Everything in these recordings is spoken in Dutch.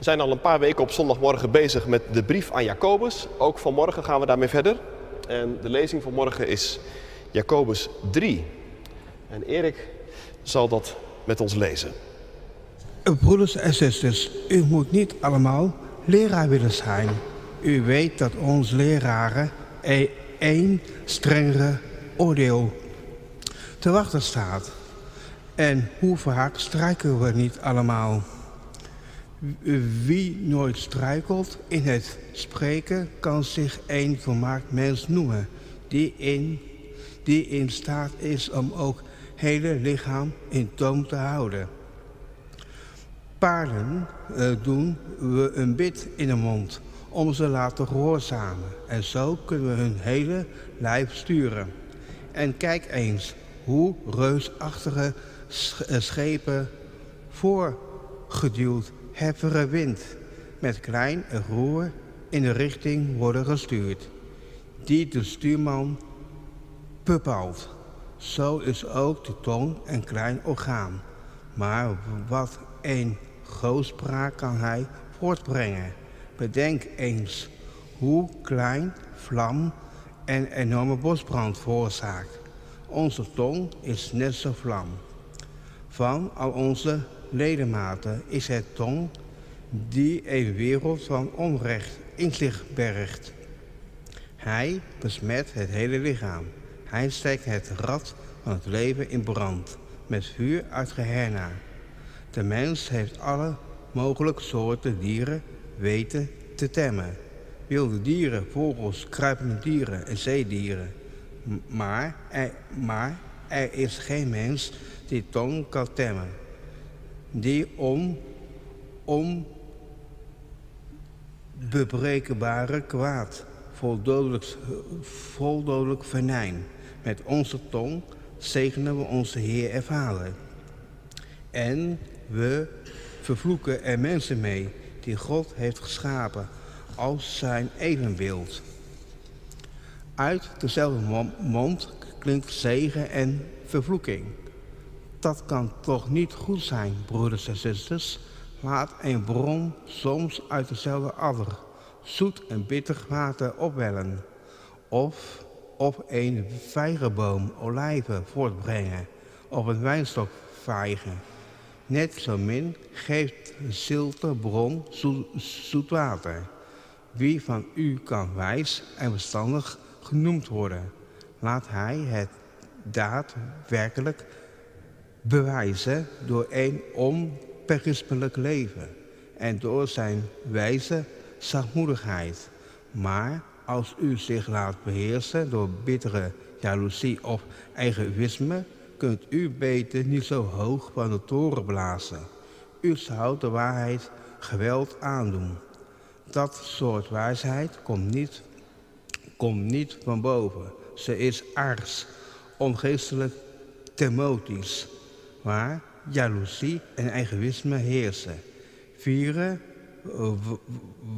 We zijn al een paar weken op zondagmorgen bezig met de brief aan Jacobus. Ook vanmorgen gaan we daarmee verder. En de lezing van morgen is Jacobus 3. En Erik zal dat met ons lezen. Broeders en zusters, u moet niet allemaal leraar willen zijn. U weet dat ons leraren één strengere oordeel te wachten staat. En hoe vaak strijken we niet allemaal? Wie nooit struikelt in het spreken kan zich een volmaakt mens noemen, die in, die in staat is om ook hele lichaam in toom te houden. Paarden uh, doen we een bit in de mond om ze laten gehoorzamen. En zo kunnen we hun hele lijf sturen. En kijk eens hoe reusachtige schepen voorgeduwd heffere wind met klein roer in de richting worden gestuurd, die de stuurman bepaalt. Zo is ook de tong een klein orgaan, maar wat een grootspraak kan hij voortbrengen. Bedenk eens hoe klein vlam een enorme bosbrand veroorzaakt. Onze tong is net zo vlam. Van al onze ledematen is het tong die een wereld van onrecht in zich bergt. Hij besmet het hele lichaam. Hij steekt het rad van het leven in brand met vuur uit Gehenna. De mens heeft alle mogelijke soorten dieren weten te temmen. Wilde dieren, vogels, kruipende dieren en zeedieren. Maar er, maar er is geen mens die tong kan temmen die om, om kwaad, vol dodelijk, vol dodelijk venijn. Met onze tong zegenen we onze Heer en Vader. En we vervloeken er mensen mee die God heeft geschapen als zijn evenbeeld. Uit dezelfde mond klinkt zegen en vervloeking. Dat kan toch niet goed zijn, broeders en zusters. Laat een bron soms uit dezelfde adder zoet en bitter water opwellen. Of op een vijgenboom olijven voortbrengen, of een wijnstok vijgen. Net zo min geeft een zilte bron zoet, zoet water. Wie van u kan wijs en verstandig genoemd worden, laat hij het daadwerkelijk bewijzen door een onberispelijk leven en door zijn wijze zachtmoedigheid. Maar als u zich laat beheersen door bittere jaloezie of egoïsme, kunt u beter niet zo hoog van de toren blazen. U zou de waarheid geweld aandoen. Dat soort wijsheid komt niet, komt niet van boven. Ze is aards, ongeestelijk, themotisch waar jaloezie en egoïsme heersen. Vieren,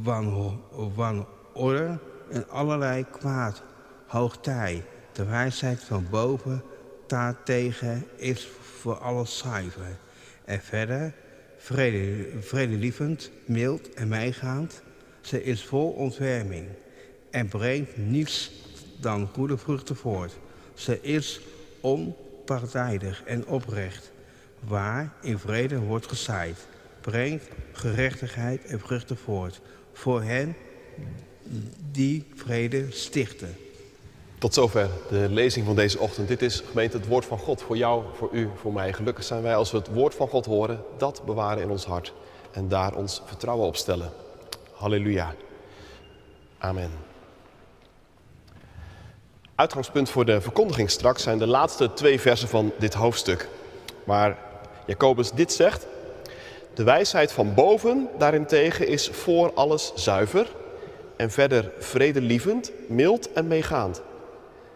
wanorde en allerlei kwaad, hoogtij. De wijsheid van boven daartegen is voor alles zuiver. En verder, vrede, vredelievend, mild en meegaand. Ze is vol ontferming en brengt niets dan goede vruchten voort. Ze is onpartijdig en oprecht waar in vrede wordt gezaaid, brengt gerechtigheid en vruchten voort voor hen die vrede stichten. Tot zover de lezing van deze ochtend. Dit is gemeente het woord van God voor jou, voor u, voor mij. Gelukkig zijn wij als we het woord van God horen, dat bewaren in ons hart en daar ons vertrouwen op stellen. Halleluja. Amen. Uitgangspunt voor de verkondiging straks zijn de laatste twee versen van dit hoofdstuk. Waar Jacobus dit zegt. De wijsheid van boven daarentegen is voor alles zuiver en verder vredelievend, mild en meegaand.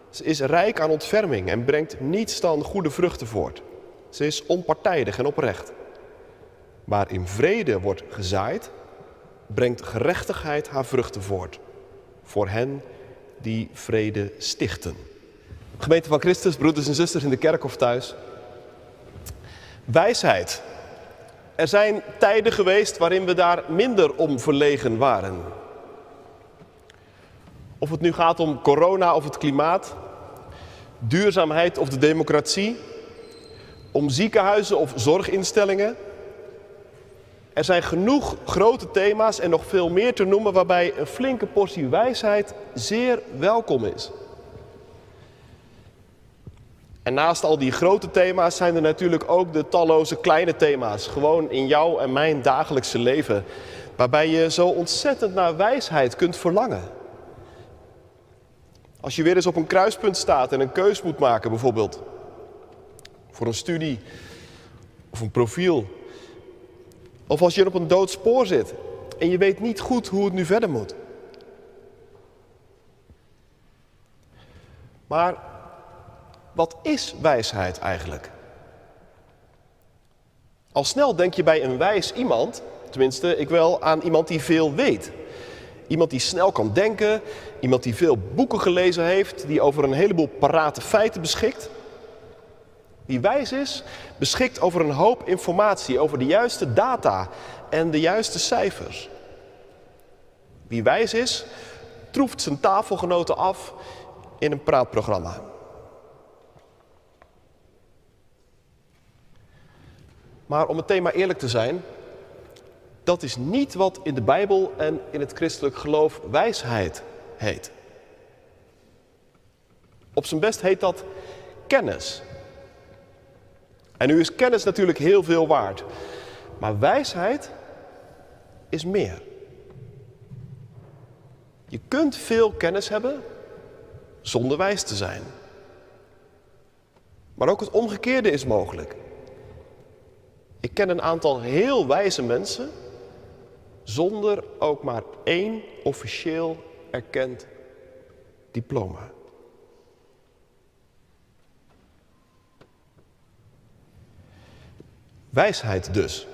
Ze is rijk aan ontferming en brengt niets dan goede vruchten voort. Ze is onpartijdig en oprecht. Waar in vrede wordt gezaaid, brengt gerechtigheid haar vruchten voort. Voor hen die vrede stichten. Gemeente van Christus, broeders en zusters in de kerk of thuis. Wijsheid. Er zijn tijden geweest waarin we daar minder om verlegen waren. Of het nu gaat om corona of het klimaat, duurzaamheid of de democratie, om ziekenhuizen of zorginstellingen. Er zijn genoeg grote thema's en nog veel meer te noemen waarbij een flinke portie wijsheid zeer welkom is. En naast al die grote thema's zijn er natuurlijk ook de talloze kleine thema's, gewoon in jouw en mijn dagelijkse leven, waarbij je zo ontzettend naar wijsheid kunt verlangen. Als je weer eens op een kruispunt staat en een keus moet maken, bijvoorbeeld voor een studie of een profiel, of als je op een dood spoor zit en je weet niet goed hoe het nu verder moet. Maar wat is wijsheid eigenlijk? Al snel denk je bij een wijs iemand, tenminste ik wel, aan iemand die veel weet. Iemand die snel kan denken, iemand die veel boeken gelezen heeft, die over een heleboel parate feiten beschikt. Die wijs is, beschikt over een hoop informatie, over de juiste data en de juiste cijfers. Wie wijs is, troeft zijn tafelgenoten af in een praatprogramma. Maar om het thema eerlijk te zijn, dat is niet wat in de Bijbel en in het christelijk geloof wijsheid heet. Op zijn best heet dat kennis. En nu is kennis natuurlijk heel veel waard. Maar wijsheid is meer. Je kunt veel kennis hebben zonder wijs te zijn. Maar ook het omgekeerde is mogelijk. Ik ken een aantal heel wijze mensen zonder ook maar één officieel erkend diploma. Wijsheid dus.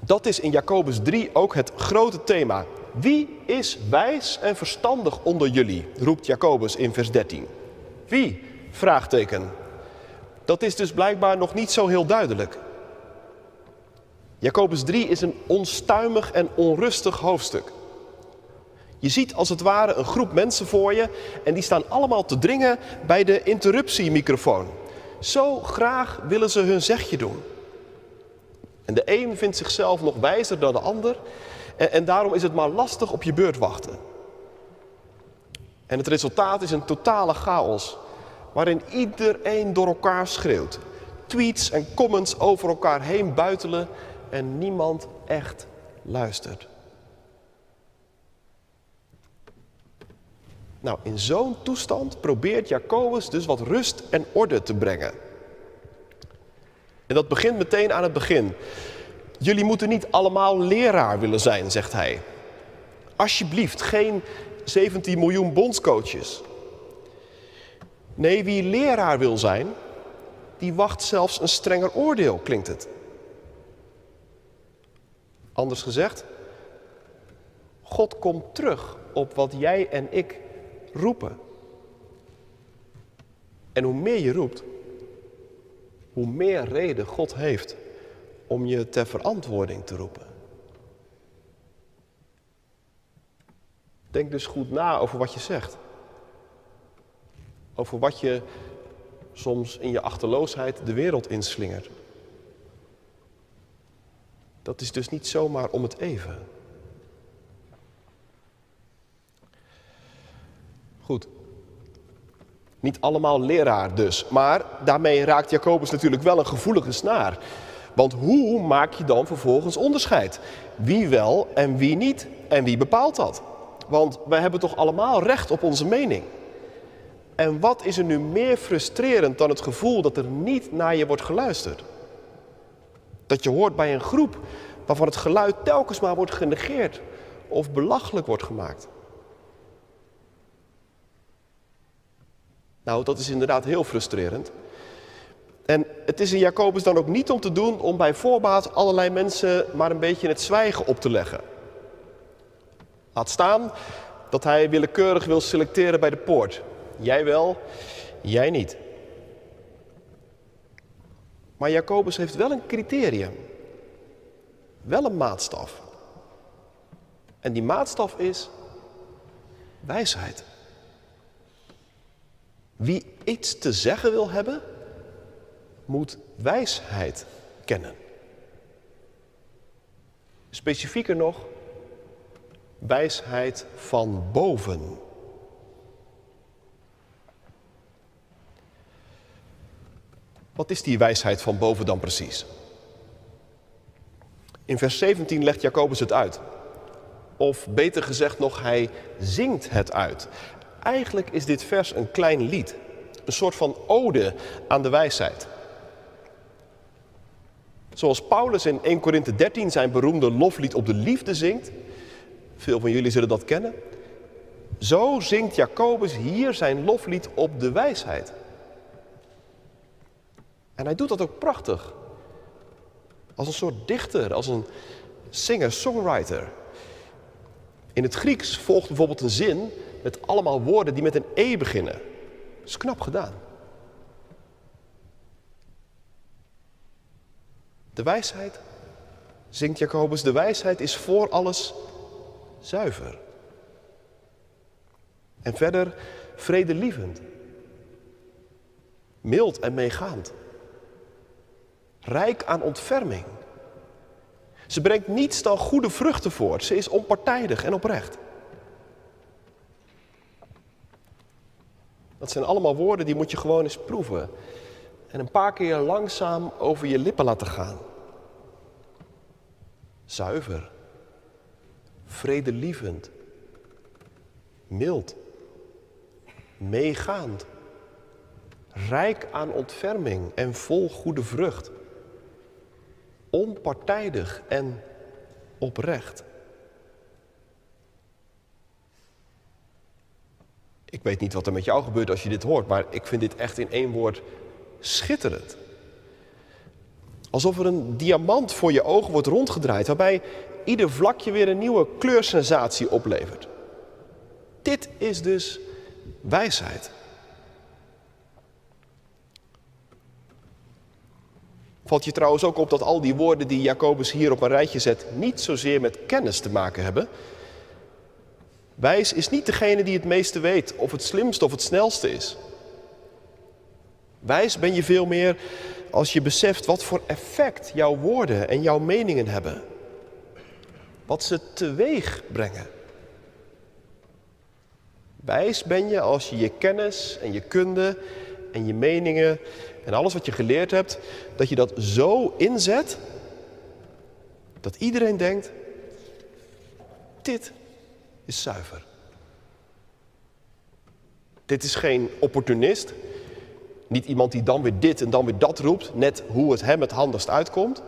Dat is in Jacobus 3 ook het grote thema. Wie is wijs en verstandig onder jullie? roept Jacobus in vers 13. Wie? Vraagteken. Dat is dus blijkbaar nog niet zo heel duidelijk. Jacobus 3 is een onstuimig en onrustig hoofdstuk. Je ziet als het ware een groep mensen voor je en die staan allemaal te dringen bij de interruptiemicrofoon. Zo graag willen ze hun zegje doen. En de een vindt zichzelf nog wijzer dan de ander en, en daarom is het maar lastig op je beurt wachten. En het resultaat is een totale chaos, waarin iedereen door elkaar schreeuwt. Tweets en comments over elkaar heen buitelen en niemand echt luistert. Nou, in zo'n toestand probeert Jacobus dus wat rust en orde te brengen. En dat begint meteen aan het begin. Jullie moeten niet allemaal leraar willen zijn, zegt hij. Alsjeblieft, geen 17 miljoen bondscoaches. Nee, wie leraar wil zijn, die wacht zelfs een strenger oordeel, klinkt het. Anders gezegd, God komt terug op wat jij en ik roepen. En hoe meer je roept, hoe meer reden God heeft om je ter verantwoording te roepen. Denk dus goed na over wat je zegt. Over wat je soms in je achterloosheid de wereld inslingert. Dat is dus niet zomaar om het even. Goed. Niet allemaal leraar dus. Maar daarmee raakt Jacobus natuurlijk wel een gevoelige snaar. Want hoe maak je dan vervolgens onderscheid? Wie wel en wie niet? En wie bepaalt dat? Want wij hebben toch allemaal recht op onze mening. En wat is er nu meer frustrerend dan het gevoel dat er niet naar je wordt geluisterd? Dat je hoort bij een groep waarvan het geluid telkens maar wordt genegeerd of belachelijk wordt gemaakt. Nou, dat is inderdaad heel frustrerend. En het is in Jacobus dan ook niet om te doen om bij voorbaat allerlei mensen maar een beetje het zwijgen op te leggen. Laat staan dat hij willekeurig wil selecteren bij de poort. Jij wel, jij niet. Maar Jacobus heeft wel een criterium. wel een maatstaf. En die maatstaf is wijsheid. Wie iets te zeggen wil hebben, moet wijsheid kennen. Specifieker nog, wijsheid van boven. Wat is die wijsheid van boven dan precies? In vers 17 legt Jacobus het uit. Of beter gezegd nog, hij zingt het uit. Eigenlijk is dit vers een klein lied. Een soort van ode aan de wijsheid. Zoals Paulus in 1 Korinthe 13 zijn beroemde loflied op de liefde zingt. Veel van jullie zullen dat kennen. Zo zingt Jacobus hier zijn loflied op de wijsheid. En hij doet dat ook prachtig. Als een soort dichter, als een singer-songwriter. In het Grieks volgt bijvoorbeeld een zin met allemaal woorden die met een E beginnen. Dat is knap gedaan. De wijsheid, zingt Jacobus, de wijsheid is voor alles zuiver. En verder vredelievend, mild en meegaand, rijk aan ontferming. Ze brengt niets dan goede vruchten voort. Ze is onpartijdig en oprecht. Dat zijn allemaal woorden die moet je gewoon eens proeven. En een paar keer langzaam over je lippen laten gaan. Zuiver. Vredelievend. Mild. Meegaand. Rijk aan ontferming en vol goede vrucht. Onpartijdig en oprecht. Ik weet niet wat er met jou gebeurt als je dit hoort, maar ik vind dit echt in één woord schitterend. Alsof er een diamant voor je ogen wordt rondgedraaid, waarbij ieder vlakje weer een nieuwe kleursensatie oplevert. Dit is dus wijsheid. Valt je trouwens ook op dat al die woorden die Jacobus hier op een rijtje zet niet zozeer met kennis te maken hebben. Wijs is niet degene die het meeste weet, of het slimste of het snelste is. Wijs ben je veel meer als je beseft wat voor effect jouw woorden en jouw meningen hebben. Wat ze teweeg brengen. Wijs ben je als je je kennis en je kunde en je meningen en alles wat je geleerd hebt, dat je dat zo inzet dat iedereen denkt, dit is zuiver. Dit is geen opportunist, niet iemand die dan weer dit en dan weer dat roept, net hoe het hem het handigst uitkomt.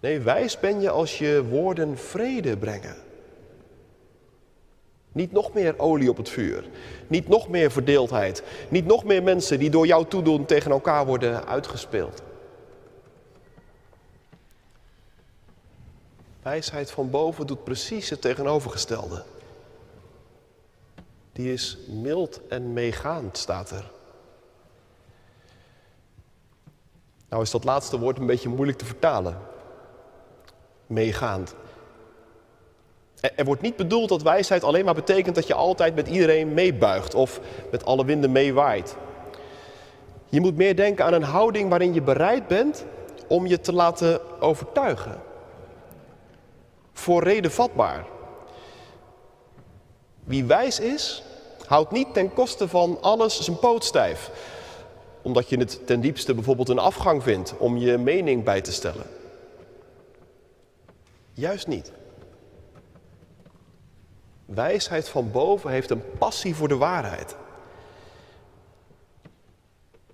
Nee, wijs ben je als je woorden vrede brengen. Niet nog meer olie op het vuur. Niet nog meer verdeeldheid. Niet nog meer mensen die door jou toedoen tegen elkaar worden uitgespeeld. Wijsheid van boven doet precies het tegenovergestelde. Die is mild en meegaand, staat er. Nou is dat laatste woord een beetje moeilijk te vertalen. Meegaand. Er wordt niet bedoeld dat wijsheid alleen maar betekent dat je altijd met iedereen meebuigt of met alle winden meewaait. Je moet meer denken aan een houding waarin je bereid bent om je te laten overtuigen. Voor reden vatbaar. Wie wijs is, houdt niet ten koste van alles zijn poot stijf. Omdat je het ten diepste bijvoorbeeld een afgang vindt om je mening bij te stellen. Juist niet. Wijsheid van boven heeft een passie voor de waarheid.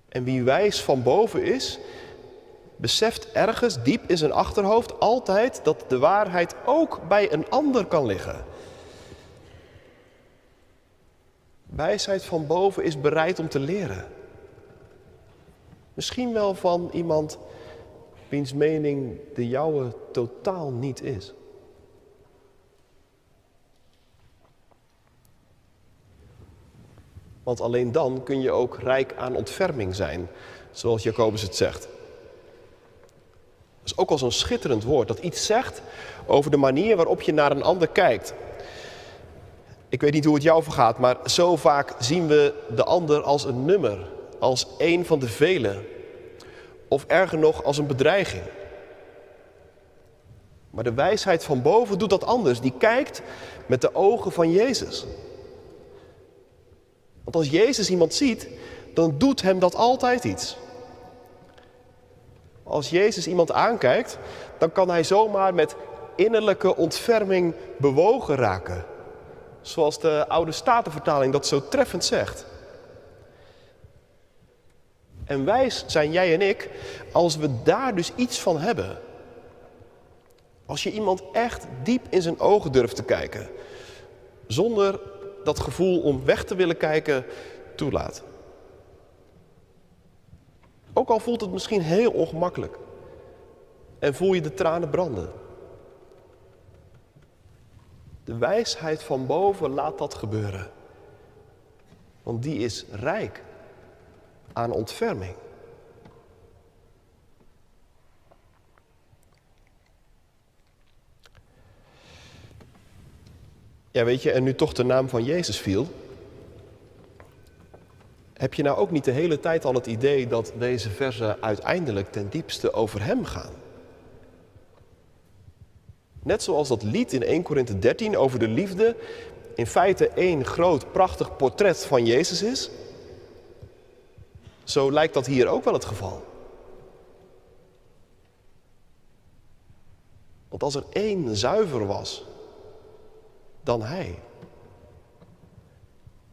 En wie wijs van boven is, beseft ergens diep in zijn achterhoofd altijd dat de waarheid ook bij een ander kan liggen. Wijsheid van boven is bereid om te leren. Misschien wel van iemand wiens mening de jouwe totaal niet is. Want alleen dan kun je ook rijk aan ontferming zijn, zoals Jacobus het zegt. is ook al zo'n schitterend woord dat iets zegt over de manier waarop je naar een ander kijkt. Ik weet niet hoe het jou vergaat, maar zo vaak zien we de ander als een nummer, als een van de velen. Of erger nog, als een bedreiging. Maar de wijsheid van boven doet dat anders. Die kijkt met de ogen van Jezus. Want als Jezus iemand ziet, dan doet hem dat altijd iets. Als Jezus iemand aankijkt, dan kan hij zomaar met innerlijke ontferming bewogen raken. Zoals de oude Statenvertaling dat zo treffend zegt. En wijs zijn jij en ik als we daar dus iets van hebben. Als je iemand echt diep in zijn ogen durft te kijken, zonder dat gevoel om weg te willen kijken toelaat. Ook al voelt het misschien heel ongemakkelijk en voel je de tranen branden. De wijsheid van boven laat dat gebeuren. Want die is rijk aan ontferming. Ja, weet je, en nu toch de naam van Jezus viel, heb je nou ook niet de hele tijd al het idee dat deze versen uiteindelijk ten diepste over Hem gaan? Net zoals dat lied in 1 Korinthe 13 over de liefde in feite één groot prachtig portret van Jezus is, zo lijkt dat hier ook wel het geval. Want als er één zuiver was, dan Hij.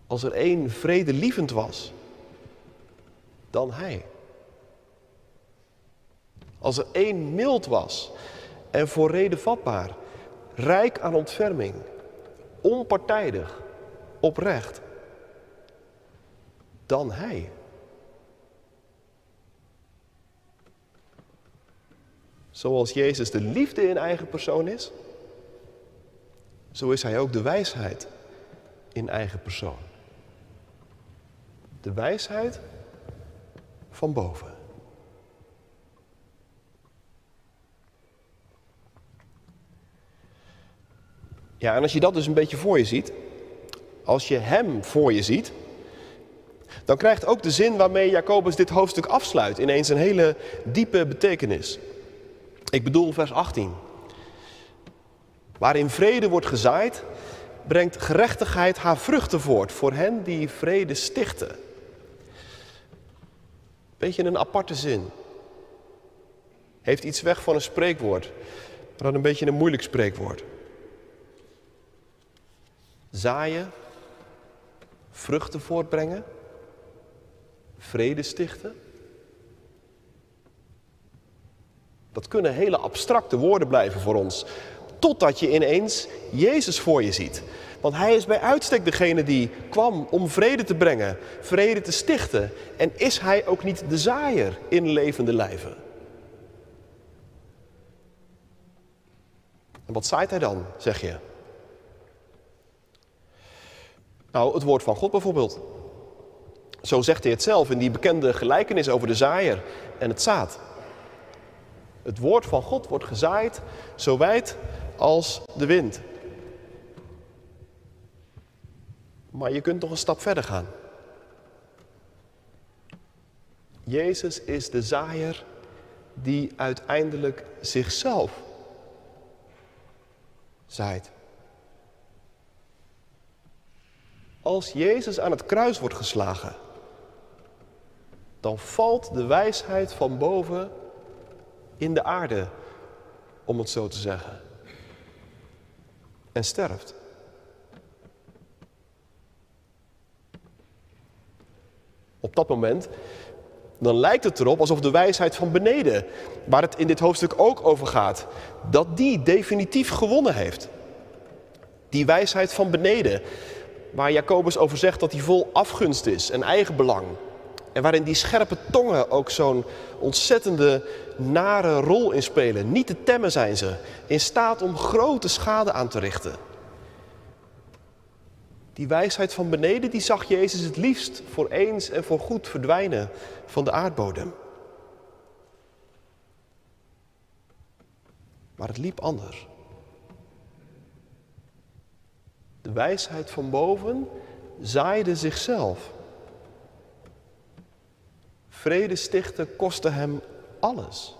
Als er één vredelievend was, dan Hij. Als er één mild was en voor reden vatbaar, rijk aan ontferming, onpartijdig, oprecht, dan Hij. Zoals Jezus de liefde in eigen persoon is, zo is Hij ook de wijsheid in eigen persoon. De wijsheid van boven. Ja, en als je dat dus een beetje voor je ziet, als je Hem voor je ziet, dan krijgt ook de zin waarmee Jacobus dit hoofdstuk afsluit ineens een hele diepe betekenis. Ik bedoel vers 18. Waarin vrede wordt gezaaid, brengt gerechtigheid haar vruchten voort voor hen die vrede stichten. Beetje een aparte zin. Heeft iets weg van een spreekwoord, maar dan een beetje een moeilijk spreekwoord. Zaaien, vruchten voortbrengen, vrede stichten. Dat kunnen hele abstracte woorden blijven voor ons. Totdat je ineens Jezus voor je ziet. Want hij is bij uitstek degene die kwam om vrede te brengen, vrede te stichten. En is hij ook niet de zaaier in levende lijven? En wat zaait hij dan, zeg je? Nou, het woord van God bijvoorbeeld. Zo zegt hij het zelf in die bekende gelijkenis over de zaaier en het zaad. Het woord van God wordt gezaaid zo wijd als de wind. Maar je kunt nog een stap verder gaan. Jezus is de zaaier die uiteindelijk zichzelf zaait. Als Jezus aan het kruis wordt geslagen, dan valt de wijsheid van boven in de aarde, om het zo te zeggen, en sterft. Op dat moment, dan lijkt het erop alsof de wijsheid van beneden, waar het in dit hoofdstuk ook over gaat, dat die definitief gewonnen heeft. Die wijsheid van beneden, waar Jacobus over zegt dat die vol afgunst is en eigenbelang. En waarin die scherpe tongen ook zo'n ontzettende nare rol in spelen. Niet te temmen zijn ze, in staat om grote schade aan te richten. Die wijsheid van beneden, die zag Jezus het liefst voor eens en voor goed verdwijnen van de aardbodem. Maar het liep anders. De wijsheid van boven zaaide zichzelf. Vrede stichten kostte hem alles.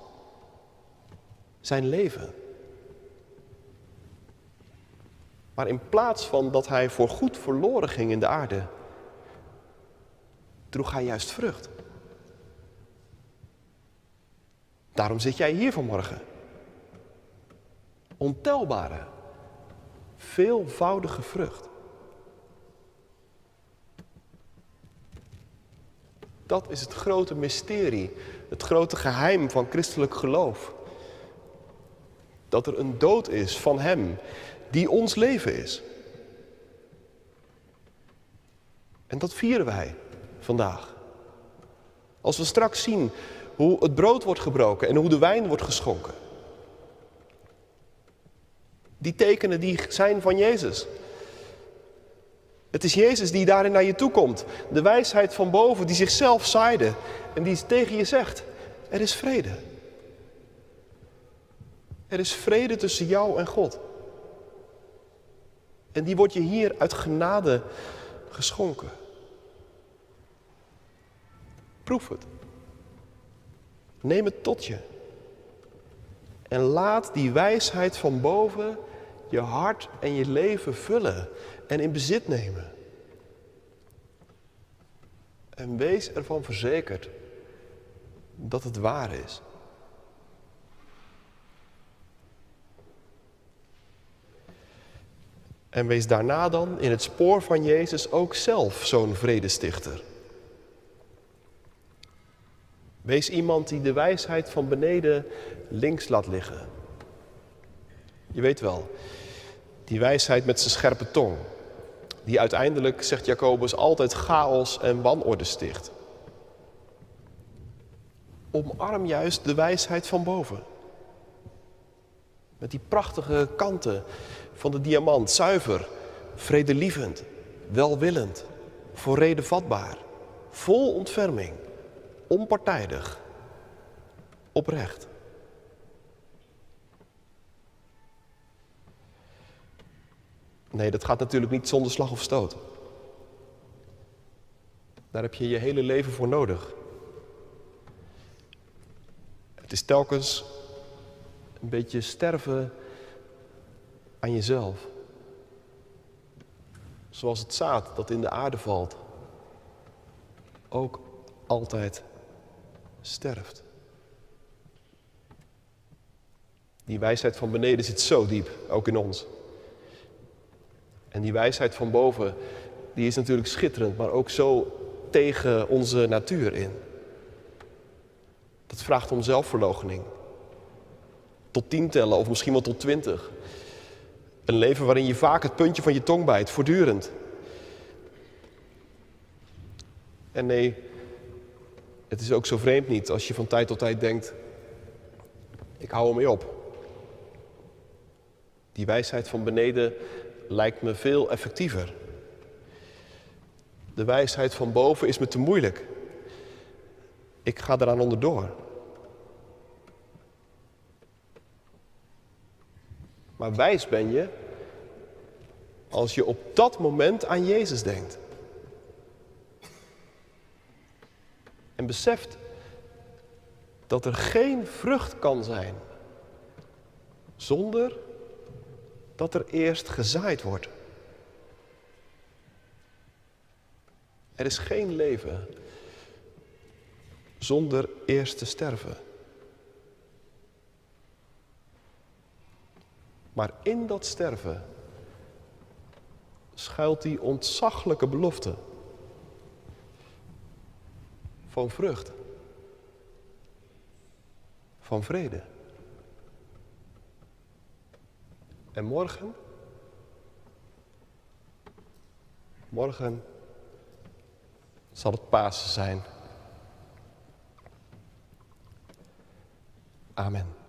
Zijn leven. Maar in plaats van dat hij voorgoed verloren ging in de aarde, droeg hij juist vrucht. Daarom zit jij hier vanmorgen. Ontelbare, veelvoudige vrucht. Dat is het grote mysterie, het grote geheim van christelijk geloof. Dat er een dood is van Hem die ons leven is. En dat vieren wij vandaag. Als we straks zien hoe het brood wordt gebroken en hoe de wijn wordt geschonken. Die tekenen die zijn van Jezus. Het is Jezus die daarin naar je toe komt. De wijsheid van boven die zichzelf zaaide en die tegen je zegt, er is vrede. Er is vrede tussen jou en God. En die wordt je hier uit genade geschonken. Proef het. Neem het tot je. En laat die wijsheid van boven je hart en je leven vullen en in bezit nemen. En wees ervan verzekerd dat het waar is. En wees daarna dan in het spoor van Jezus ook zelf zo'n vredestichter. Wees iemand die de wijsheid van beneden links laat liggen. Je weet wel, die wijsheid met zijn scherpe tong, die uiteindelijk, zegt Jacobus, altijd chaos en wanorde sticht. Omarm juist de wijsheid van boven. Met die prachtige kanten van de diamant, zuiver, vredelievend, welwillend, voor reden vatbaar, vol ontferming, onpartijdig, oprecht. Nee, dat gaat natuurlijk niet zonder slag of stoot. Daar heb je je hele leven voor nodig. Het is telkens een beetje sterven aan jezelf. Zoals het zaad dat in de aarde valt, ook altijd sterft. Die wijsheid van beneden zit zo diep, ook in ons. En die wijsheid van boven, die is natuurlijk schitterend, maar ook zo tegen onze natuur in. Dat vraagt om zelfverloochening. Tot tien tellen of misschien wel tot twintig. Een leven waarin je vaak het puntje van je tong bijt, voortdurend. En nee, het is ook zo vreemd niet als je van tijd tot tijd denkt: ik hou ermee op. Die wijsheid van beneden lijkt me veel effectiever. De wijsheid van boven is me te moeilijk. Ik ga eraan onderdoor. Maar wijs ben je als je op dat moment aan Jezus denkt. En beseft dat er geen vrucht kan zijn zonder dat er eerst gezaaid wordt. Er is geen leven zonder eerst te sterven. Maar in dat sterven schuilt die ontzaglijke belofte van vrucht, van vrede. En morgen, morgen zal het Pasen zijn. Amen.